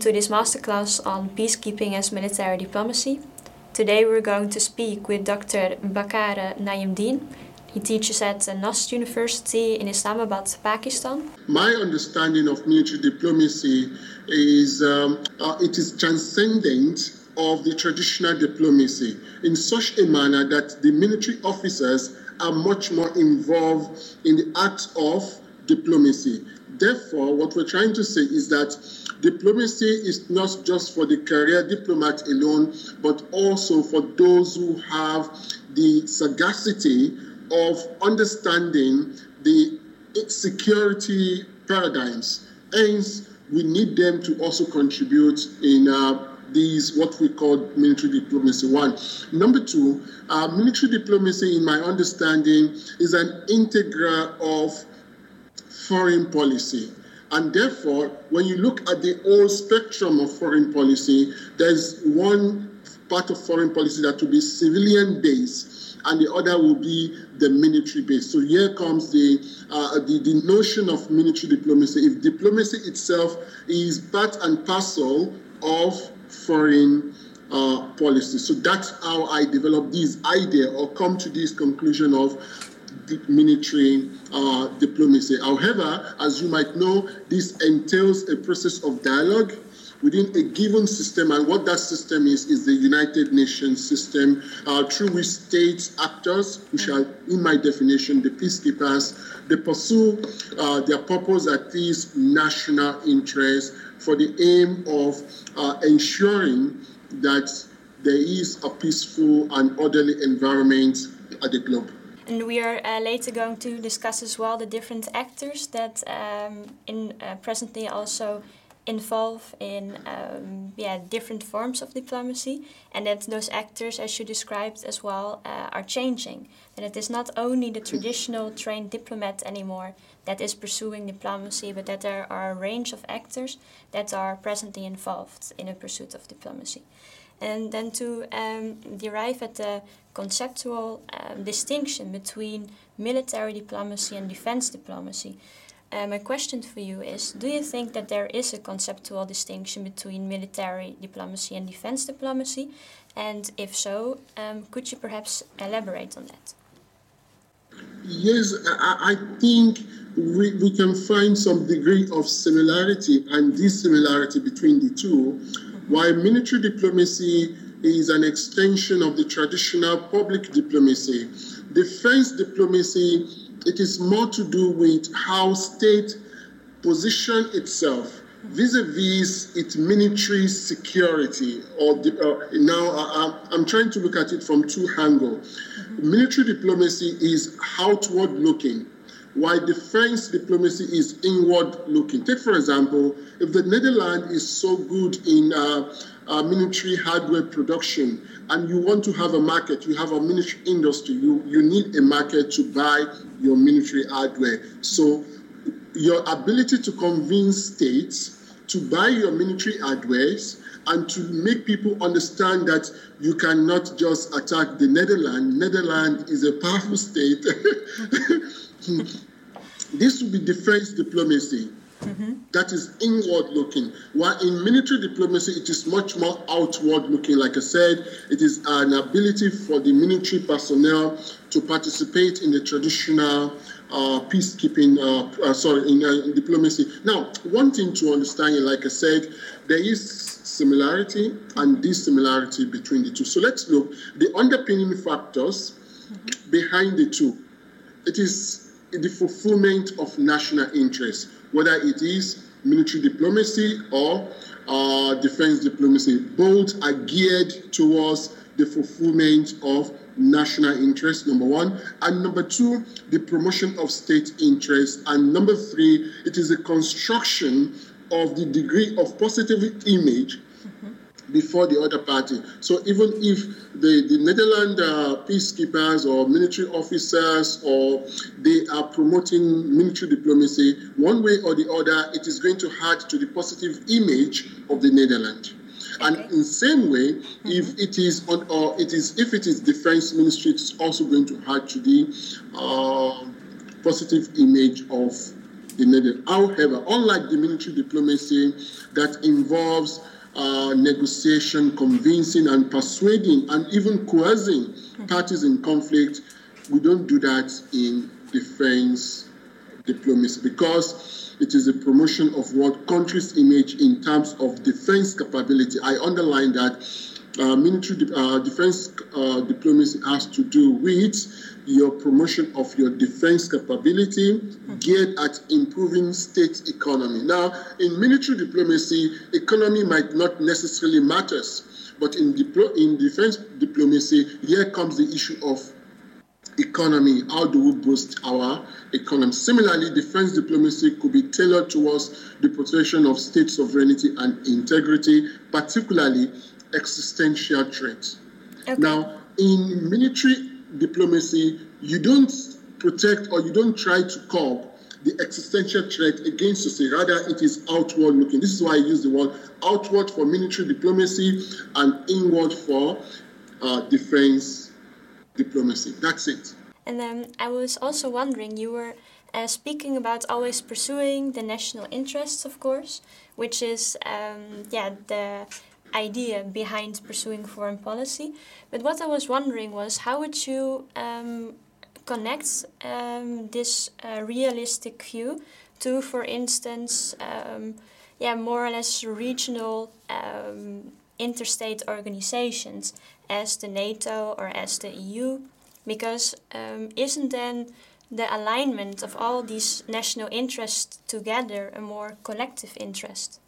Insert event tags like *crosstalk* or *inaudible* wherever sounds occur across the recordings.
to this masterclass on peacekeeping as military diplomacy. Today we're going to speak with Dr. Bakare Najimdeen. He teaches at NUST University in Islamabad, Pakistan. My understanding of military diplomacy is um, uh, it is transcendent of the traditional diplomacy in such a manner that the military officers are much more involved in the act of diplomacy. Therefore, what we're trying to say is that diplomacy is not just for the career diplomat alone, but also for those who have the sagacity of understanding the security paradigms. Hence, we need them to also contribute in uh, these what we call military diplomacy. One. Number two, uh, military diplomacy, in my understanding, is an integral of foreign policy. And therefore, when you look at the whole spectrum of foreign policy, there's one part of foreign policy that will be civilian based, and the other will be the military based. So here comes the, uh, the, the notion of military diplomacy. If diplomacy itself is part and parcel of foreign uh, policy. So that's how I developed this idea or come to this conclusion of military uh, diplomacy. However, as you might know, this entails a process of dialogue within a given system, and what that system is is the United Nations system, uh, through which state actors, which are, in my definition, the peacekeepers, they pursue uh, their purpose at least national interest for the aim of uh, ensuring that there is a peaceful and orderly environment at the globe. And we are uh, later going to discuss as well the different actors that um, in uh, presently also involve in um, yeah different forms of diplomacy, and that those actors, as you described as well, uh, are changing. That it is not only the traditional trained diplomat anymore that is pursuing diplomacy, but that there are a range of actors that are presently involved in a pursuit of diplomacy and then to um, derive at the conceptual um, distinction between military diplomacy and defense diplomacy. Uh, my question for you is Do you think that there is a conceptual distinction between military diplomacy and defense diplomacy? And if so, um, could you perhaps elaborate on that? Yes, I, I think we, we can find some degree of similarity and dissimilarity between the two while military diplomacy is an extension of the traditional public diplomacy, defense diplomacy, it is more to do with how state position itself vis-a-vis its military security or uh, now uh, I'm trying to look at it from two angles. Mm-hmm. Military diplomacy is outward looking while defense diplomacy is inward looking. Take, for example, if the Netherlands is so good in uh, uh, military hardware production and you want to have a market, you have a military industry, you, you need a market to buy your military hardware. So, your ability to convince states to buy your military hardware and to make people understand that you cannot just attack the Netherlands. Netherlands is a powerful state. *laughs* this will be defense diplomacy. Mm-hmm. That is inward looking. While in military diplomacy, it is much more outward looking. Like I said, it is an ability for the military personnel to participate in the traditional uh, peacekeeping, uh, uh, sorry, in, uh, in, diplomacy. Now, one thing to understand, like I said, there is similarity and dissimilarity between the two. So let's look the underpinning factors mm-hmm. behind the two. It is the fulfillment of national interest, whether it is military diplomacy or uh, defense diplomacy. Both are geared towards the fulfillment of national interest, number one. And number two, the promotion of state interest. And number three, it is the construction of the degree of positive image before the other party. So even if the, the Netherlands uh, peacekeepers or military officers or they are promoting military diplomacy, one way or the other, it is going to add to the positive image of the Netherlands. And in the same way, mm-hmm. if it is on, or it is if it is defense ministry, it's also going to add to the uh, positive image of the Netherlands. However, unlike the military diplomacy that involves uh, negotiation, convincing, and persuading, and even coercing parties in conflict, we don't do that in defense diplomacy because it is a promotion of what countries' image in terms of defense capability. I underline that uh, military uh, defense uh, diplomacy has to do with your promotion of your defense capability mm-hmm. geared at improving state economy. Now, in military diplomacy, economy might not necessarily matters, but in, diplo- in defense diplomacy, here comes the issue of economy. How do we boost our economy? Similarly, defense diplomacy could be tailored towards the protection of state sovereignty and integrity, particularly existential threats. Okay. Now, in military diplomacy, you don't protect or you don't try to curb the existential threat against society. Rather, it is outward looking. This is why I use the word outward for military diplomacy and inward for uh, defense diplomacy. That's it. And then I was also wondering, you were uh, speaking about always pursuing the national interests, of course, which is um, yeah the idea behind pursuing foreign policy. But what I was wondering was how would you um, connect um, this uh, realistic view to, for instance, um, yeah, more or less regional um, interstate organizations as the NATO or as the EU? Because um, isn't then the alignment of all these national interests together a more collective interest?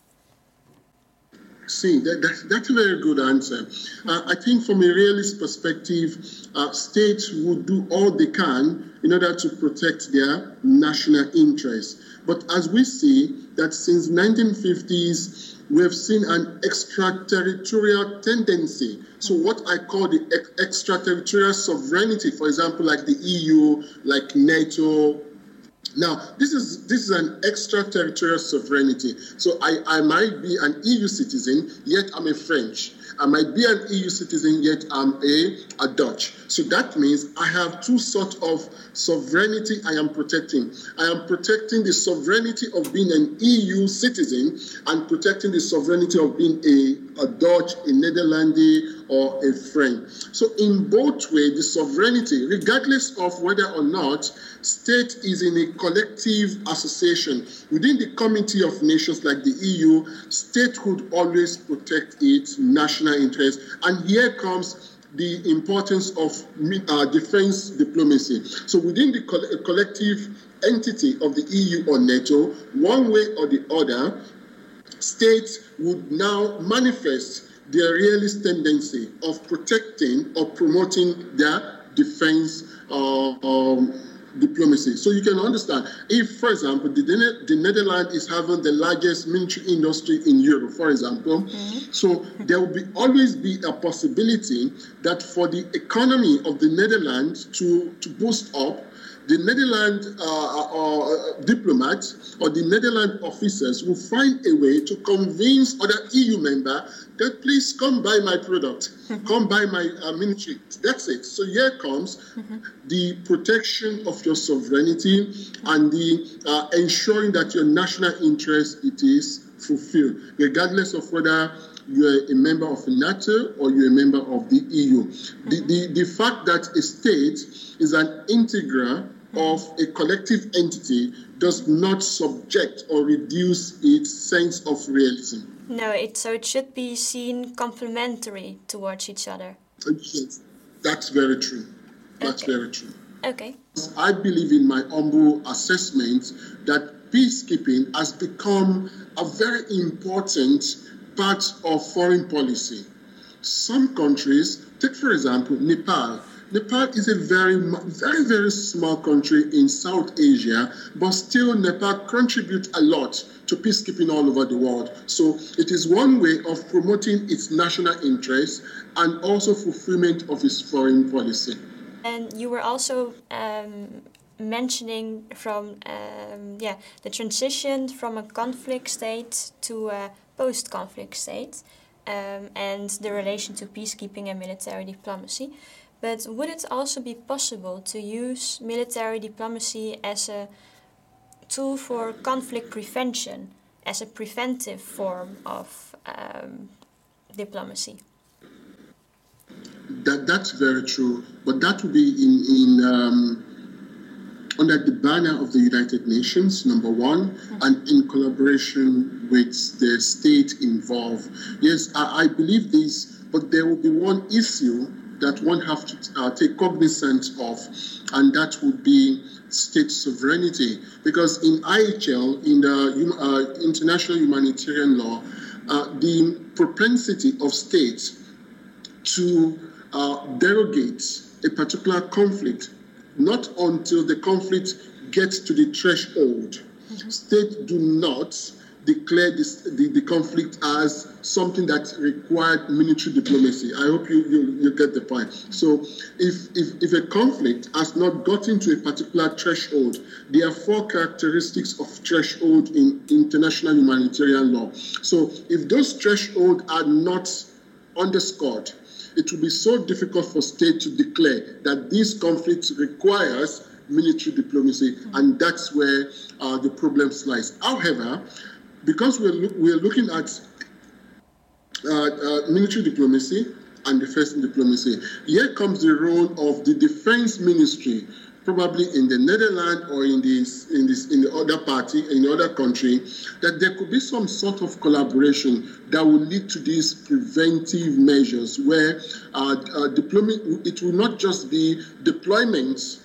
See, that, that, that's a very good answer. Uh, I think from a realist perspective, uh, states would do all they can in order to protect their national interests. But as we see that since 1950s, we have seen an extraterritorial tendency. So what I call the ex- extraterritorial sovereignty, for example, like the EU, like NATO, now, this is this is an extraterritorial sovereignty. So I, I might be an EU citizen, yet I'm a French. I might be an EU citizen, yet I'm a, a Dutch. So that means I have two sorts of sovereignty I am protecting. I am protecting the sovereignty of being an EU citizen and protecting the sovereignty of being a, a Dutch, a Netherlands, or a French. So in both ways, the sovereignty, regardless of whether or not state is in a collective association within the community of nations like the EU, statehood always protect its national interest. And here comes the importance of uh, defense diplomacy. So within the co- collective entity of the EU or NATO, one way or the other, states would now manifest their realist tendency of protecting or promoting their defense uh, um, diplomacy. So you can understand if, for example, the, the Netherlands is having the largest military industry in Europe, for example, mm-hmm. so there will be always be a possibility that for the economy of the Netherlands to, to boost up, the Netherlands uh, uh, uh, diplomats or the Netherlands officers will find a way to convince other EU members that please come buy my product, mm-hmm. *laughs* come buy my uh, military. That's it. So here comes mm-hmm. the protection of your sovereignty and the uh, ensuring that your national interest it is fulfilled, regardless of whether you're a member of NATO or you're a member of the EU. Mm-hmm. The, the, the fact that a state is an integral of a collective entity does not subject or reduce its sense of realism. No, it, so it should be seen complementary towards each other. Yes, that's very true. That's okay. very true. Okay. I believe in my humble assessment that peacekeeping has become a very important part of foreign policy. Some countries, take for example Nepal, Nepal is a very, very, very small country in South Asia, but still Nepal contributes a lot to peacekeeping all over the world. So it is one way of promoting its national interests and also fulfillment of its foreign policy. And you were also um, mentioning from um, yeah the transition from a conflict state to a post-conflict state um, and the relation to peacekeeping and military diplomacy. But would it also be possible to use military diplomacy as a tool for conflict prevention as a preventive form of um, diplomacy. That, that's very true, but that would be in, in um, under the banner of the United Nations, number one, mm-hmm. and in collaboration with the state involved. Yes, I, I, believe this, but there will be one issue that one have to uh, take cognizance of, and that would be state sovereignty. Because in IHL, in the uh, international humanitarian law, uh, the propensity of states to uh, derogate a particular conflict not until the conflict gets to the threshold. Mm-hmm. States do not declare this, the, the conflict as something that required military diplomacy. I hope you, you, you get the point. So if, if, if a conflict has not gotten to a particular threshold, there are four characteristics of threshold in international humanitarian law. So if those thresholds are not underscored, it will be so difficult for state to declare that this conflict requires military diplomacy, and that's where uh, the problem lies. However, because we're, we're looking at uh, uh, military diplomacy and defense diplomacy, here comes the role of the defense ministry probably in the Netherlands or in this in this in the other party in the other country, that there could be some sort of collaboration that will lead to these preventive measures where uh, uh, it will not just be deployments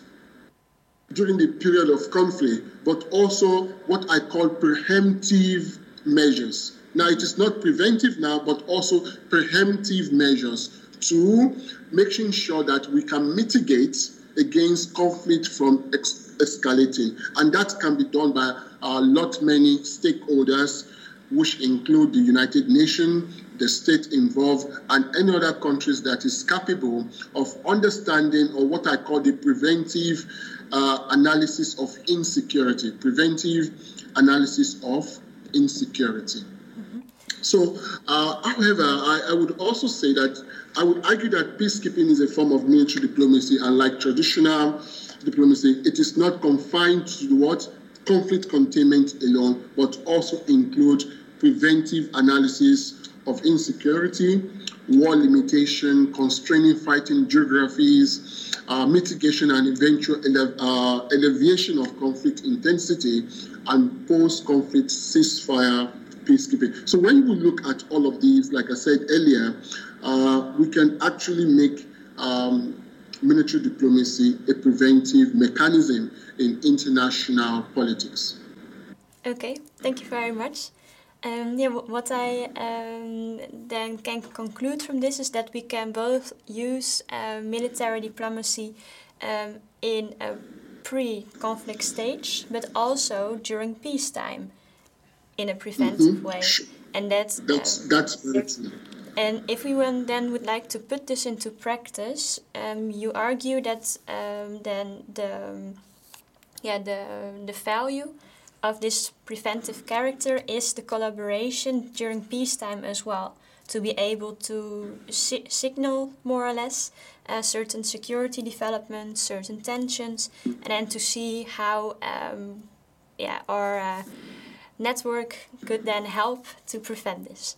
during the period of conflict, but also what I call preemptive measures. Now, it is not preventive now, but also preemptive measures to making sure that we can mitigate against conflict from ex- escalating. And that can be done by a lot many stakeholders, which include the United Nations, the state involved, and any other countries that is capable of understanding or what I call the preventive uh, analysis of insecurity, preventive analysis of insecurity. Mm-hmm. So, uh, however, I, I would also say that I would argue that peacekeeping is a form of military diplomacy, and like traditional diplomacy, it is not confined to what conflict containment alone, but also include preventive analysis of insecurity, war limitation, constraining fighting geographies, uh, mitigation and eventual ele- uh, elevation of conflict intensity, and post-conflict ceasefire peacekeeping. So when we look at all of these, like I said earlier, uh, we can actually make um, military diplomacy a preventive mechanism in international politics. Okay, thank you very much. Um, yeah, what I um, then can conclude from this is that we can both use uh, military diplomacy um, in a pre-conflict stage, but also during peacetime in a preventive mm -hmm. way, and that's that's um, that's. And if we then would like to put this into practice, um, you argue that um, then the yeah the the value of this preventive character is the collaboration during peacetime as well to be able to si signal more or less uh, certain security developments, certain tensions, and then to see how um, yeah our uh, network could then help to prevent this.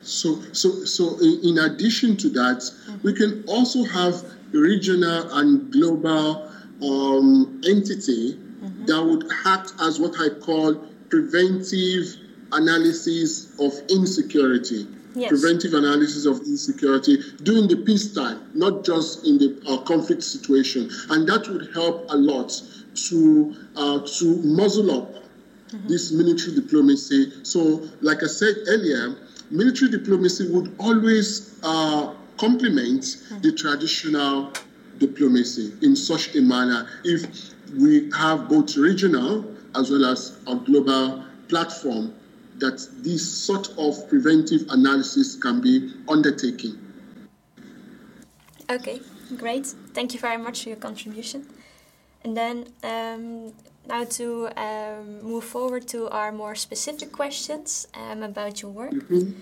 So, so, so in addition to that, mm-hmm. we can also have regional and global um, entity mm-hmm. that would act as what I call preventive analysis of insecurity. Yes. Preventive analysis of insecurity during the peacetime, not just in the uh, conflict situation, and that would help a lot to uh, to muzzle up mm-hmm. this military diplomacy. So, like I said earlier, military diplomacy would always uh, complement mm-hmm. the traditional diplomacy in such a manner if we have both regional as well as a global platform that this sort of preventive analysis can be undertaken. Okay, great. Thank you very much for your contribution. And then um, now to um, move forward to our more specific questions um, about your work. Mm-hmm.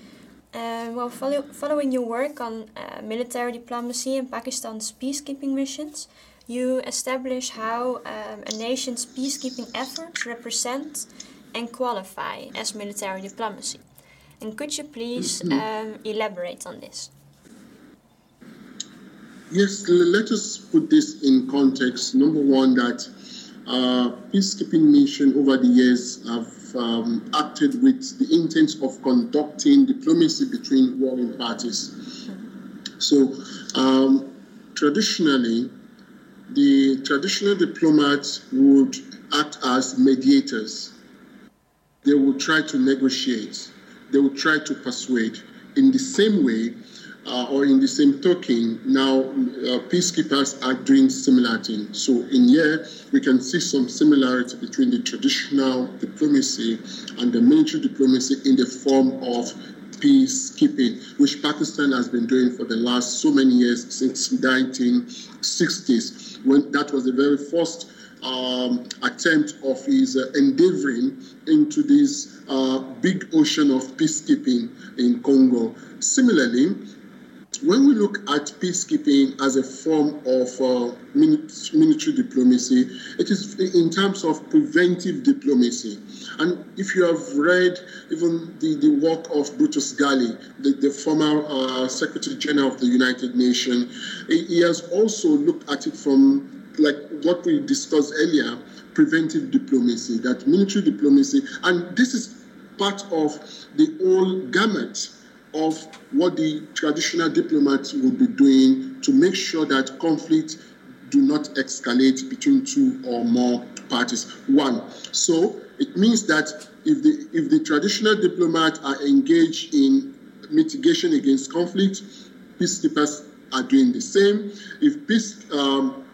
Uh, well, follow, following your work on uh, military diplomacy and Pakistan's peacekeeping missions, you establish how um, a nation's peacekeeping efforts represent and qualify as military diplomacy. And could you please mm-hmm. um, elaborate on this? Yes, let us put this in context. Number one, that uh, peacekeeping mission over the years have um, acted with the intent of conducting diplomacy between warring parties. So, um, traditionally, the traditional diplomats would act as mediators. They would try to negotiate, they would try to persuade. In the same way, uh, or in the same token, now uh, peacekeepers are doing similar things. So in here, we can see some similarity between the traditional diplomacy and the military diplomacy in the form of peacekeeping, which Pakistan has been doing for the last so many years since 1960s, when that was the very first um, attempt of his uh, endeavoring into this uh, big ocean of peacekeeping in Congo. Similarly, when we look at peacekeeping as a form of uh, military diplomacy, it is in terms of preventive diplomacy. And if you have read even the, the work of Boutros Ghali, the, the former uh, Secretary General of the United Nations, he has also looked at it from like what we discussed earlier, preventive diplomacy, that military diplomacy, and this is part of the whole gamut of what the traditional diplomats would be doing to make sure that conflict do not escalate between two or more parties. One, so it means that if the if the traditional diplomats are engaged in mitigation against conflict, peacekeepers are doing the same. If peace um,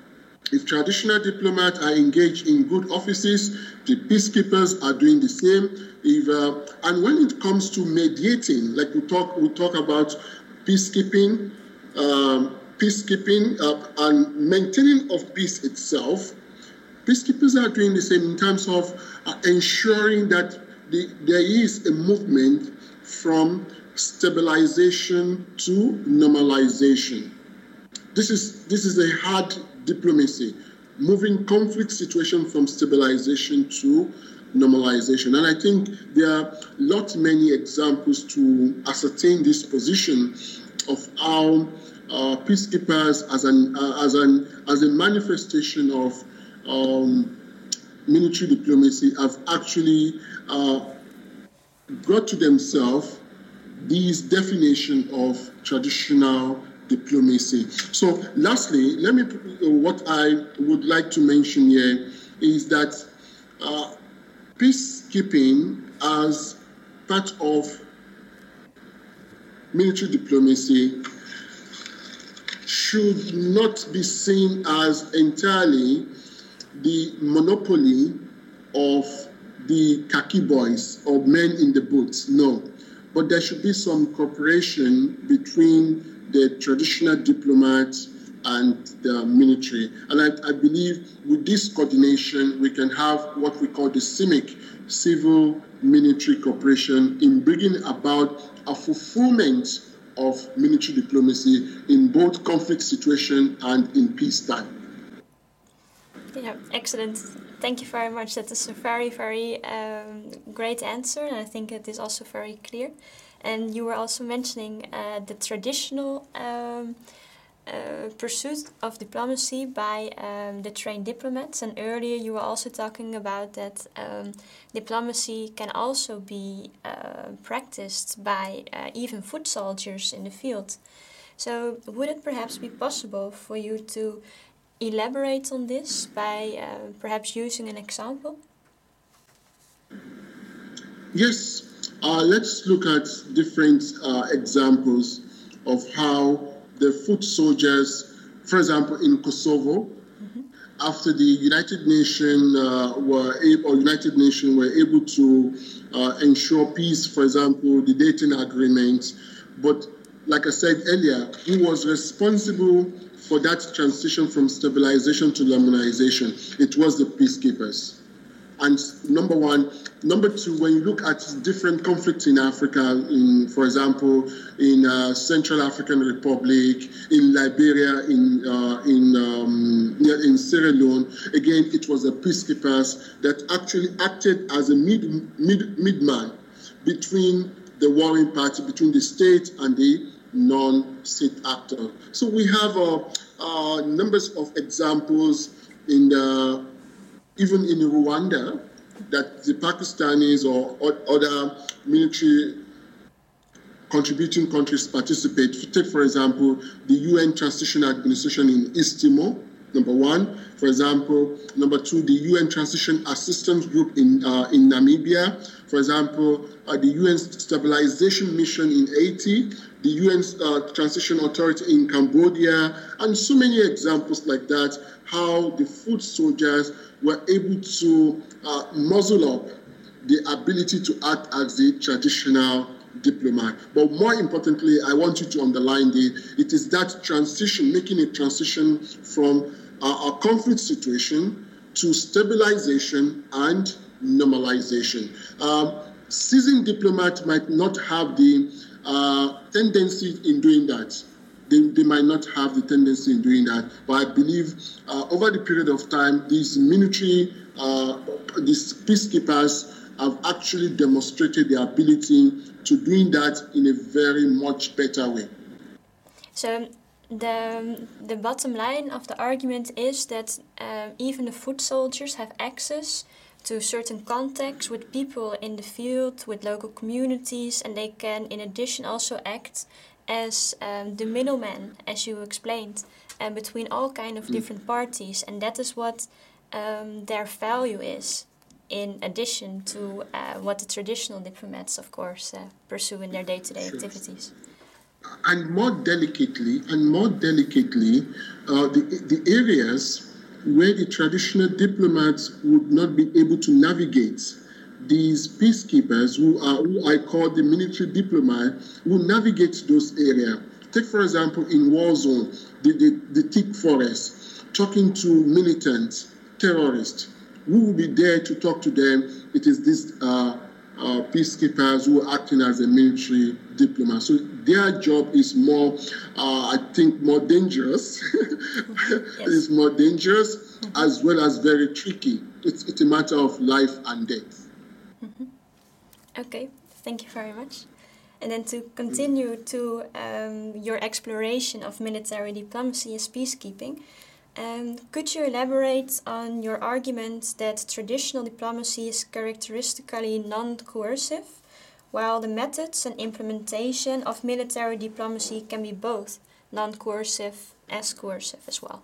if traditional diplomats are engaged in good offices, the peacekeepers are doing the same. If, uh, and when it comes to mediating, like we talk, we talk about peacekeeping, um, peacekeeping uh, and maintaining of peace itself, peacekeepers are doing the same in terms of uh, ensuring that the, there is a movement from stabilization to normalization. This is this is a hard diplomacy, moving conflict situation from stabilization to normalization. And I think there are not many examples to ascertain this position of how uh, peacekeepers, as an uh, as an as a manifestation of um, military diplomacy, have actually uh, brought to themselves these definition of traditional diplomacy. So, lastly, let me what I would like to mention here is that uh, peacekeeping as part of military diplomacy should not be seen as entirely the monopoly of the khaki boys or men in the boots. No. But there should be some cooperation between the traditional diplomats and the military. And I, I, believe with this coordination, we can have what we call the CIMIC, civil military cooperation, in bringing about a fulfillment of military diplomacy in both conflict situation and in peacetime. Yeah, excellent. Thank you very much. That is a very, very um, great answer, and I think it is also very clear. And you were also mentioning uh, the traditional um, uh, pursuit of diplomacy by um, the trained diplomats. And earlier you were also talking about that um, diplomacy can also be uh, practiced by uh, even foot soldiers in the field. So, would it perhaps be possible for you to elaborate on this by uh, perhaps using an example? Yes, uh, let's look at different uh, examples of how the foot soldiers, for example, in Kosovo, mm-hmm. after the United Nations uh, were able, United Nations were able to uh, ensure peace, for example, the Dayton Agreement, but like I said earlier, who was responsible for that transition from stabilization to normalization? It was the peacekeepers. And number one, number two, when you look at different conflicts in Africa, in for example, in uh, Central African Republic, in Liberia, in uh, in um, Sierra Leone, again, it was the peacekeepers that actually acted as a mid, mid, midman between the warring party, between the state and the non-state actor. So we have uh, uh, numbers of examples in the, even in Rwanda that the Pakistanis or, or other military contributing countries participate. Take, for example, the UN Transition Administration in East Timor, number one. For example, number two, the UN Transition Assistance Group in, uh, in Namibia. For example, uh, the UN Stabilization Mission in Haiti, the UN uh, Transition Authority in Cambodia, and so many examples like that, how the foot soldiers were able to uh, muzzle up the ability to act as the traditional diplomat. But more importantly, I want you to underline the it is that transition, making a transition from uh, a conflict situation to stabilization and normalization. Um, seasoned diplomats might not have the uh, tendency in doing that. They, they might not have the tendency in doing that, but I believe uh, over the period of time, these military, uh, these peacekeepers have actually demonstrated their ability to doing that in a very much better way. So the the bottom line of the argument is that uh, even the foot soldiers have access to certain contacts with people in the field, with local communities, and they can, in addition, also act as um, the middleman, as you explained, and between all kind of mm. different parties, and that is what um, their value is in addition to uh, what the traditional diplomats, of course, uh, pursue in their day-to-day activities. And more delicately, and more delicately, uh, the, the areas where the traditional diplomats would not be able to navigate these peacekeepers who are who I call the military diplomat who navigate those areas. Take for example in war zone, the, the, the thick forest, talking to militants, terrorists, who will be there to talk to them? It is these uh, uh, peacekeepers who are acting as a military diplomat. So their job is more, uh, I think, more dangerous. *laughs* yes. It's more dangerous as well as very tricky. It's, it's a matter of life and death. Mm-hmm. Okay, thank you very much. And then to continue to um, your exploration of military diplomacy as peacekeeping, um, could you elaborate on your argument that traditional diplomacy is characteristically non coercive, while the methods and implementation of military diplomacy can be both non coercive as coercive as well?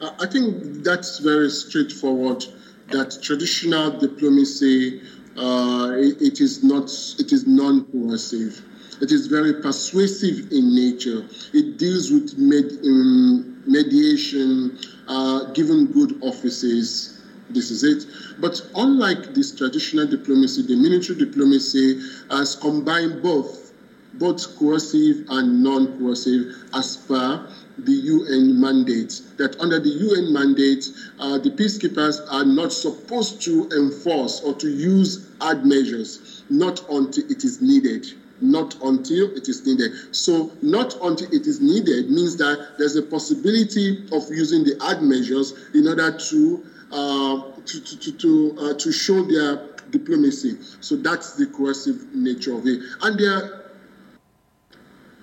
I think that's very straightforward. That traditional diplomacy, uh, it, is not, it is non-coercive. It is very persuasive in nature. It deals with med, um, mediation, uh, given good offices. This is it. But unlike this traditional diplomacy, the military diplomacy has combined both, both coercive and non-coercive as per the UN mandate. That under the UN mandate, uh, the peacekeepers are not supposed to enforce or to use hard measures, not until it is needed not until it is needed. So, not until it is needed means that there's a possibility of using the hard measures in order to uh, to to to, uh, to show their diplomacy. So that's the coercive nature of it. And there are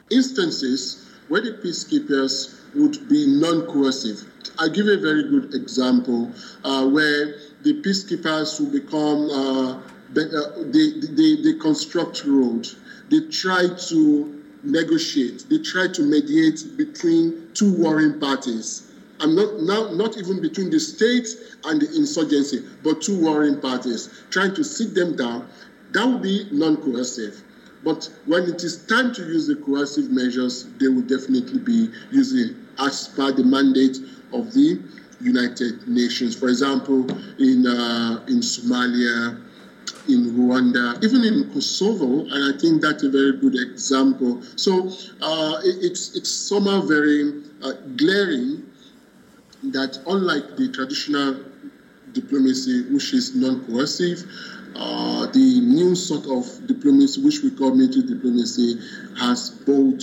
instances where the peacekeepers would be non-coercive. I'll give a very good example uh, where the peacekeepers will become uh, they, they, they construct roads they try to negotiate, they try to mediate between two warring parties. I'm not now not even between the state and the insurgency, but two warring parties, trying to sit them down. That would be non-coercive. But when it is time to use the coercive measures, they will definitely be using as per the mandate of the United Nations. For example, in uh, in Somalia, in Rwanda, even in Kosovo, and I think that's a very good example. So uh, it's it's somehow very uh, glaring that unlike the traditional diplomacy, which is non-coercive, uh, the new sort of diplomacy, which we call military diplomacy, has both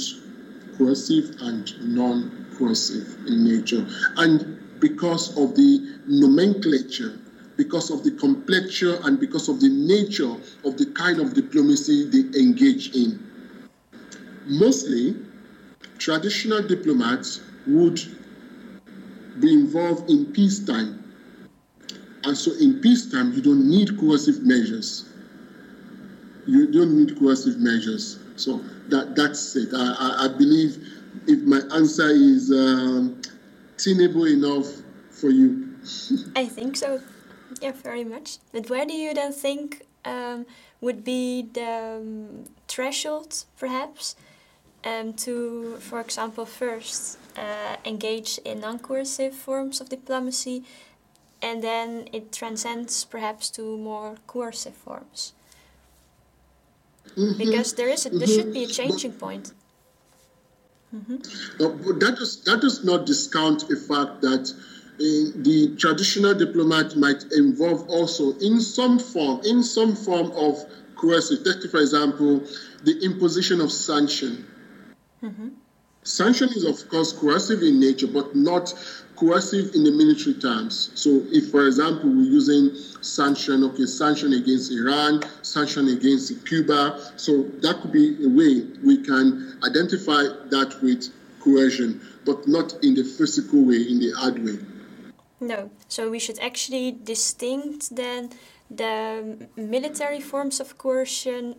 coercive and non coercive in nature. And because of the nomenclature, because of the complexity and because of the nature of the kind of diplomacy they engage in. Mostly, traditional diplomats would be involved in peacetime. And so in peacetime, you don't need coercive measures. You don't need coercive measures. So that, that's it. I, I, I believe if my answer is um, tenable enough for you. *laughs* I think so. Yeah, very much. But where do you then think um, would be the um, threshold, perhaps, um, to, for example, first uh, engage in non-coercive forms of diplomacy, and then it transcends perhaps to more coercive forms? Mm-hmm. Because there is a, there mm-hmm. should be a changing point. Mm-hmm. Uh, that, does, that does not discount the fact that the traditional diplomat might involve also in some form, in some form of coercive. Take, for example, the imposition of sanction. Mm-hmm. Sanction is, of course, coercive in nature, but not coercive in the military terms. So, if, for example, we're using sanction, okay, sanction against Iran, sanction against Cuba, so that could be a way we can identify that with coercion, but not in the physical way, in the hard way. No, so we should actually distinct then the military forms of coercion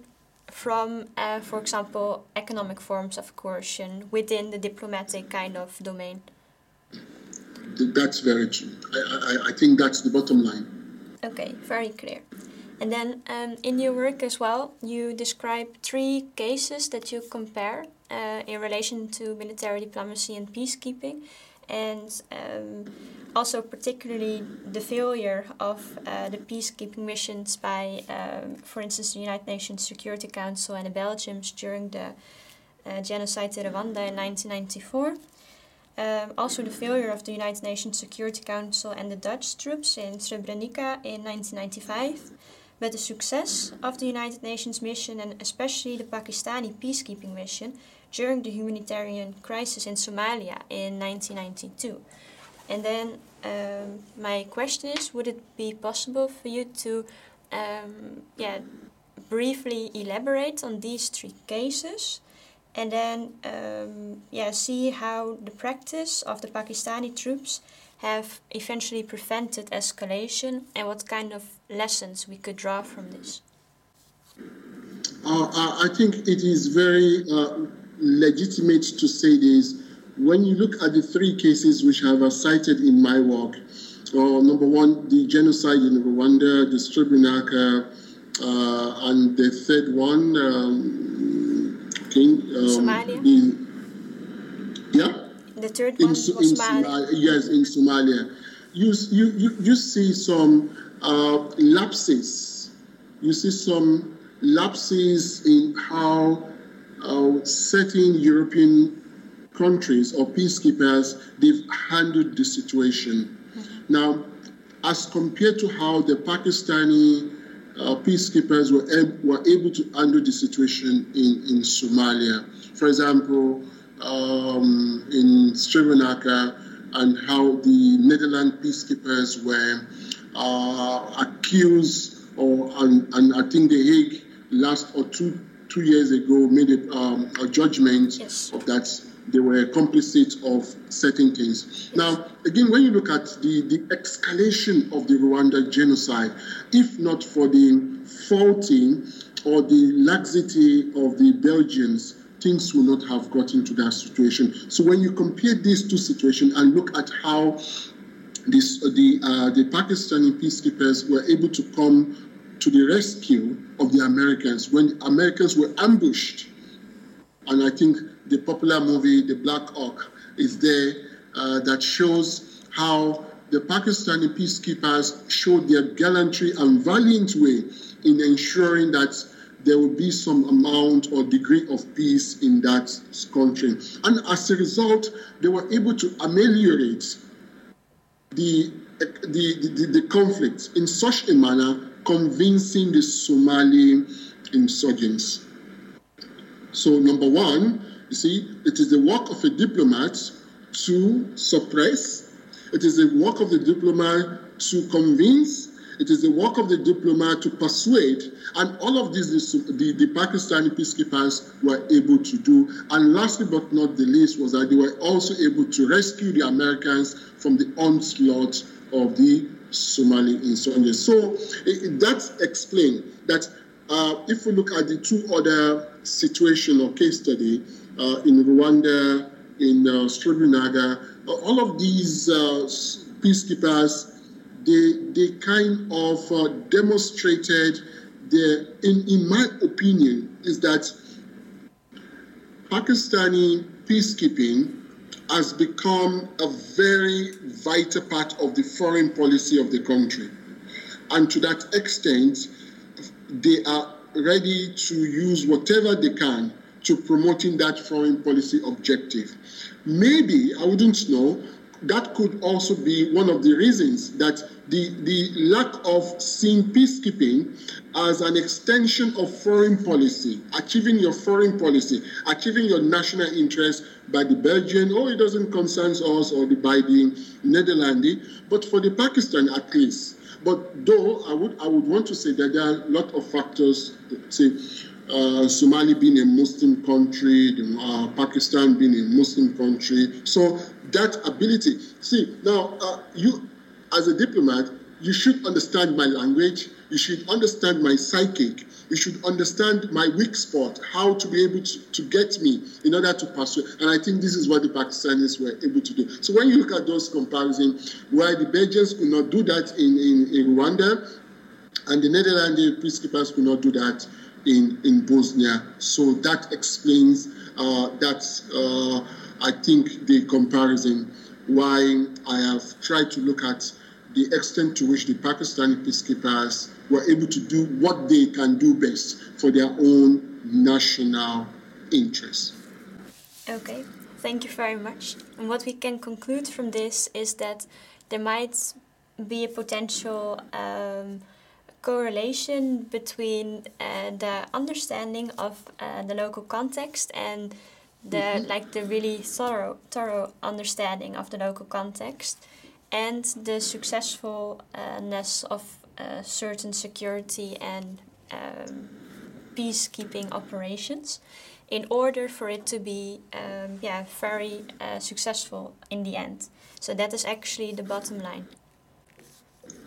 from, uh, for example, economic forms of coercion within the diplomatic kind of domain. That's very true. I, I, I think that's the bottom line. Okay, very clear. And then um, in your work as well, you describe three cases that you compare uh, in relation to military diplomacy and peacekeeping. And um, also particularly the failure of uh, the peacekeeping missions by, um, for instance, the United Nations Security Council and the Belgians during the uh, genocide in Rwanda in 1994. Um, also, the failure of the United Nations Security Council and the Dutch troops in Srebrenica in 1995, but the success of the United Nations mission and especially the Pakistani peacekeeping mission during the humanitarian crisis in Somalia in 1992. And then um, my question is, would it be possible for you to, um, yeah, briefly elaborate on these three cases, and then, um, yeah, see how the practice of the Pakistani troops have eventually prevented escalation, and what kind of lessons we could draw from this? Uh, I think it is very uh, legitimate to say this when you look at the three cases which I have cited in my work, uh, number one, the genocide in Rwanda, the Srebrenica, uh, and the third one, um, okay, um, Somalia. The, yeah. The third one in, in Somalia. Somalia. Yes, in Somalia. You, you, you, you see some uh, lapses. You see some lapses in how uh, certain European countries or peacekeepers, they've handled the situation. Mm-hmm. Now, as compared to how the Pakistani uh, peacekeepers were, ab- were able to handle the situation in, in Somalia. For example, um, in Srebrenica, and how the Netherlands peacekeepers were uh, accused, or and, and I think The Hague last or two two years ago made a, um, a judgment yes. of that they were complicit of certain things. Now, again, when you look at the, the escalation of the Rwanda genocide, if not for the faulting or the laxity of the Belgians, things will not have gotten to that situation. So when you compare these two situations and look at how this, the, uh, the Pakistani peacekeepers were able to come to the rescue of the Americans when Americans were ambushed. And I think the popular movie The Black Hawk is there uh, that shows how the Pakistani peacekeepers showed their gallantry and valiant way in ensuring that there will be some amount or degree of peace in that country. And as a result, they were able to ameliorate the, the, the, the conflict in such a manner, convincing the Somali insurgents. So, number one, you see, it is the work of a diplomat to suppress. It is the work of the diplomat to convince. It is the work of the diplomat to persuade. And all of this, the, the Pakistani peacekeepers were able to do. And lastly but not the least was that they were also able to rescue the Americans from the onslaught of the Somali insurgents. So it, that explains that uh, if we look at the two other situation or case study in Rwanda, in uh, Srebrenica, all of these uh, peacekeepers, they, they kind of uh, demonstrated their, in, in my opinion, is that Pakistani peacekeeping has become a very vital part of the foreign policy of the country. And to that extent, they are ready to use whatever they can to promoting that foreign policy objective. Maybe, I wouldn't know, that could also be one of the reasons that the, the lack of seeing peacekeeping as an extension of foreign policy, achieving your foreign policy, achieving your national interest by the Belgian, or oh, it doesn't concern us, or the, by the Netherlands, but for the Pakistan at least. But though I would, I would want to say that there are a lot of factors, say, uh, Somali being a Muslim country, uh, Pakistan being a Muslim country. So that ability. See, now uh, you, as a diplomat, you should understand my language. You should understand my psychic. You should understand my weak spot, how to be able to, to get me in order to pursue. And I think this is what the Pakistanis were able to do. So when you look at those comparisons, why the Belgians could not do that in, in, in Rwanda, and the Netherlands the peacekeepers could not do that in, in Bosnia. So that explains uh, that, uh, I think, the comparison why I have tried to look at the extent to which the Pakistani peacekeepers were able to do what they can do best for their own national interests. Okay, thank you very much. And what we can conclude from this is that there might be a potential um, correlation between uh, the understanding of uh, the local context and the mm-hmm. like the really thorough thorough understanding of the local context and the successfulness of uh, certain security and um, peacekeeping operations in order for it to be um, yeah very uh, successful in the end so that is actually the bottom line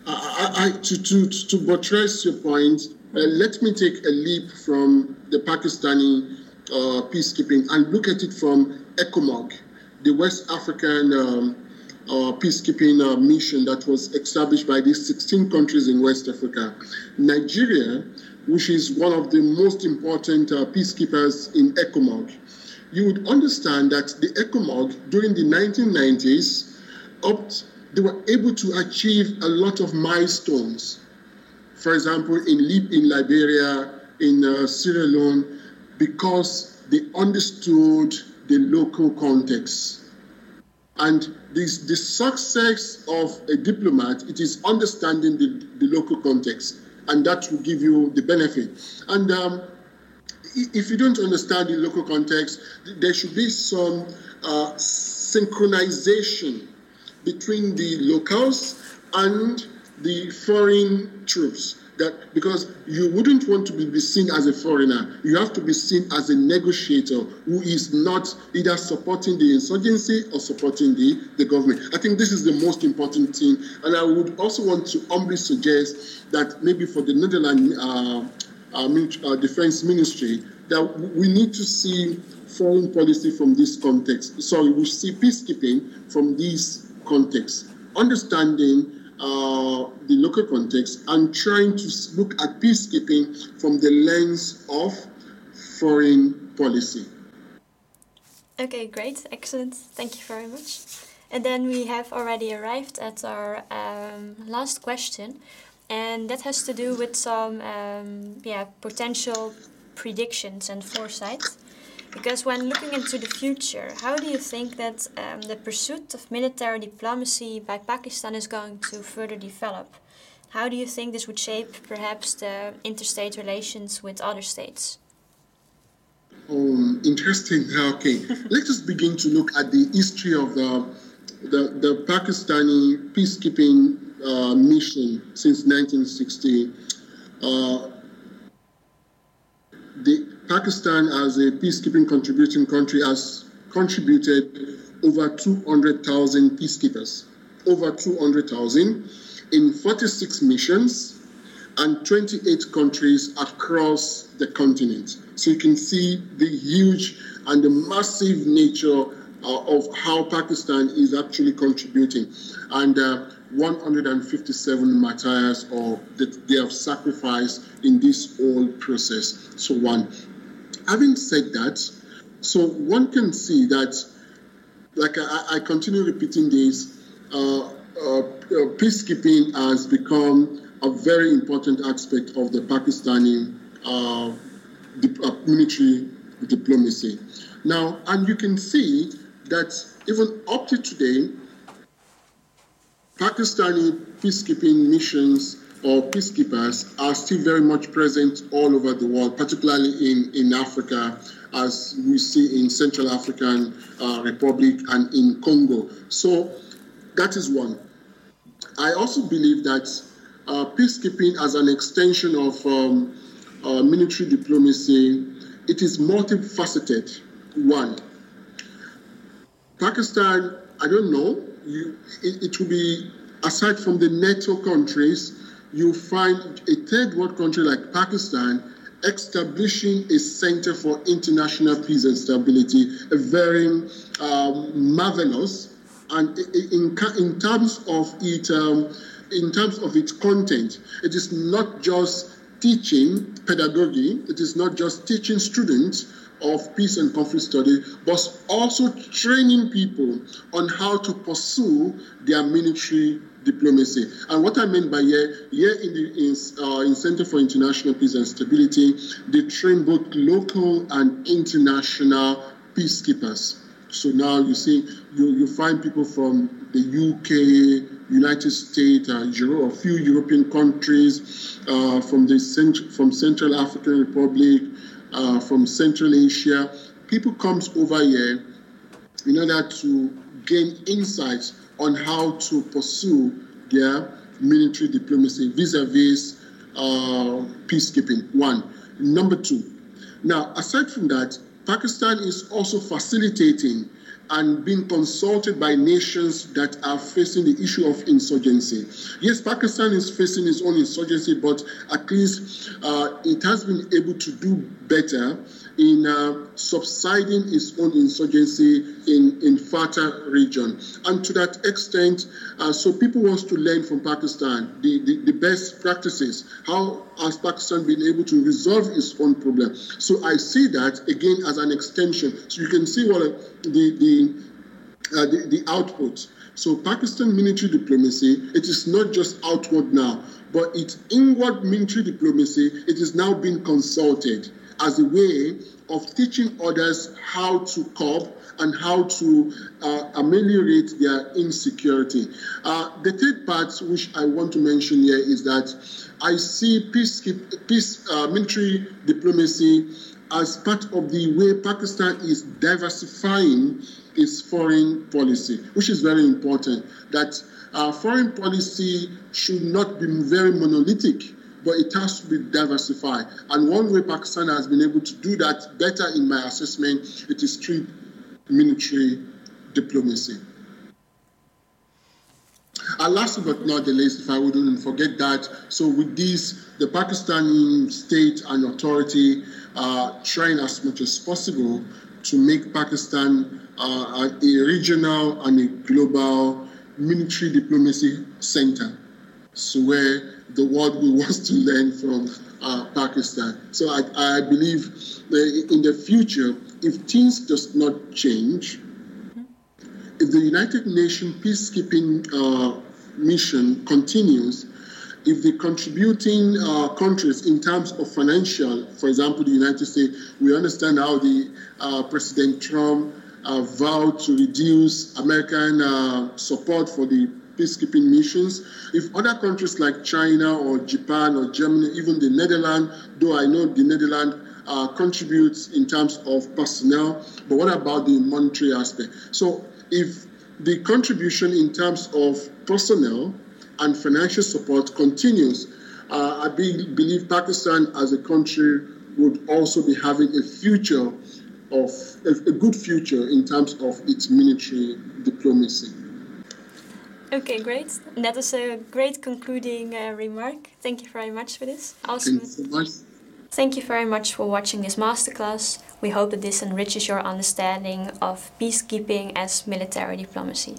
I, I, to, to, to buttress your point, uh, let me take a leap from the Pakistani uh, peacekeeping and look at it from ECOMOG, the West African um, uh, peacekeeping uh, mission that was established by these 16 countries in West Africa. Nigeria, which is one of the most important uh, peacekeepers in ECOMOG, you would understand that the ECOMOG during the 1990s upped they were able to achieve a lot of milestones. For example, in, Lib in Liberia, in uh, Sierra Leone, because they understood the local context. And this, the success of a diplomat, it is understanding the, the local context, and that will give you the benefit. And um, if you don't understand the local context, there should be some uh, synchronization between the locals and the foreign troops. That because you wouldn't want to be seen as a foreigner, you have to be seen as a negotiator who is not either supporting the insurgency or supporting the, the government. I think this is the most important thing. And I would also want to humbly suggest that maybe for the Netherlands uh, uh, Defense Ministry, that we need to see foreign policy from this context. Sorry, we see peacekeeping from this context, understanding uh, the local context, and trying to look at peacekeeping from the lens of foreign policy. Okay, great, excellent. Thank you very much. And then we have already arrived at our um, last question, and that has to do with some um, yeah potential predictions and foresight. Because when looking into the future, how do you think that um, the pursuit of military diplomacy by Pakistan is going to further develop? How do you think this would shape perhaps the interstate relations with other states? Um, interesting. *laughs* Okay, let us begin to look at the history of the the, the Pakistani peacekeeping uh, mission since 1960. Uh, the Pakistan, as a peacekeeping contributing country, has contributed over 200,000 peacekeepers, over 200,000 in 46 missions and 28 countries across the continent. So you can see the huge and the massive nature uh, of how Pakistan is actually contributing. And uh, 157 martyrs or that they have sacrificed in this whole process. So one. Having said that, so one can see that, like I, I continue repeating this, uh, uh, peacekeeping has become a very important aspect of the Pakistani uh, uh, military diplomacy. Now, and you can see that even up to today, Pakistani peacekeeping missions or peacekeepers are still very much present all over the world, particularly in, in Africa, as we see in Central African uh, Republic and in Congo. So that is one. I also believe that uh, peacekeeping as an extension of um, uh, military diplomacy, it is multifaceted. One, Pakistan, I don't know, you, it, it will be, aside from the NATO countries, you find a third world country like Pakistan establishing a center for international peace and stability, a very um, marvelous, and in, in terms of it, um, in terms of its content, it is not just teaching pedagogy, it is not just teaching students of peace and conflict study, but also training people on how to pursue their military diplomacy. And what I mean by here, here in the in, uh, in Center for International Peace and Stability, they train both local and international peacekeepers. So now you see, you, you find people from the UK, United States, uh, Euro, a few European countries, uh, from the cent- from Central African Republic, uh, from Central Asia. People comes over here in order to gain insights on how to pursue their military diplomacy vis-a-vis uh, peacekeeping. One. Number two. Now, aside from that, Pakistan is also facilitating and being consulted by nations that are facing the issue of insurgency. Yes, Pakistan is facing its own insurgency, but at least uh, it has been able to do better in uh, subsiding its own insurgency in, in FATA region. And to that extent, uh, so people want to learn from Pakistan the, the, the, best practices. How has Pakistan been able to resolve its own problem? So I see that again as an extension. So you can see what uh, the, the, uh, the, the output. So Pakistan military diplomacy, it is not just outward now, but its inward military diplomacy, it is now being consulted as a way of teaching others how to cope and how to uh, ameliorate their insecurity. Uh, the third part, which I want to mention here, is that I see peace, peace uh, military diplomacy as part of the way Pakistan is diversifying its foreign policy, which is very important. That our foreign policy should not be very monolithic but it has to be diversified. And one way Pakistan has been able to do that better in my assessment, it is through military diplomacy. And last but not the least, if I wouldn't forget that, so with this, the Pakistani state and authority are trying as much as possible to make Pakistan uh, a regional and a global military diplomacy center. So where the world will want to learn from uh, Pakistan. So I, I believe in the future, if things does not change, if the United Nations peacekeeping uh, mission continues, if the contributing uh, countries in terms of financial, for example, the United States, we understand how the uh, President Trump uh, vowed to reduce American uh, support for the peacekeeping missions. If other countries like China or Japan or Germany, even the Netherlands, though I know the Netherlands uh, contribute in terms of personnel, but what about the monetary aspect? So if the contribution in terms of personnel and financial support continues, uh, I be, believe Pakistan as a country would also be having a future of a, a good future in terms of its military diplomacy. Okay, great. That is a great concluding uh, remark. Thank you very much for this. Awesome. Thank you so much. Thank you very much for watching this masterclass. We hope that this enriches your understanding of peacekeeping as military diplomacy.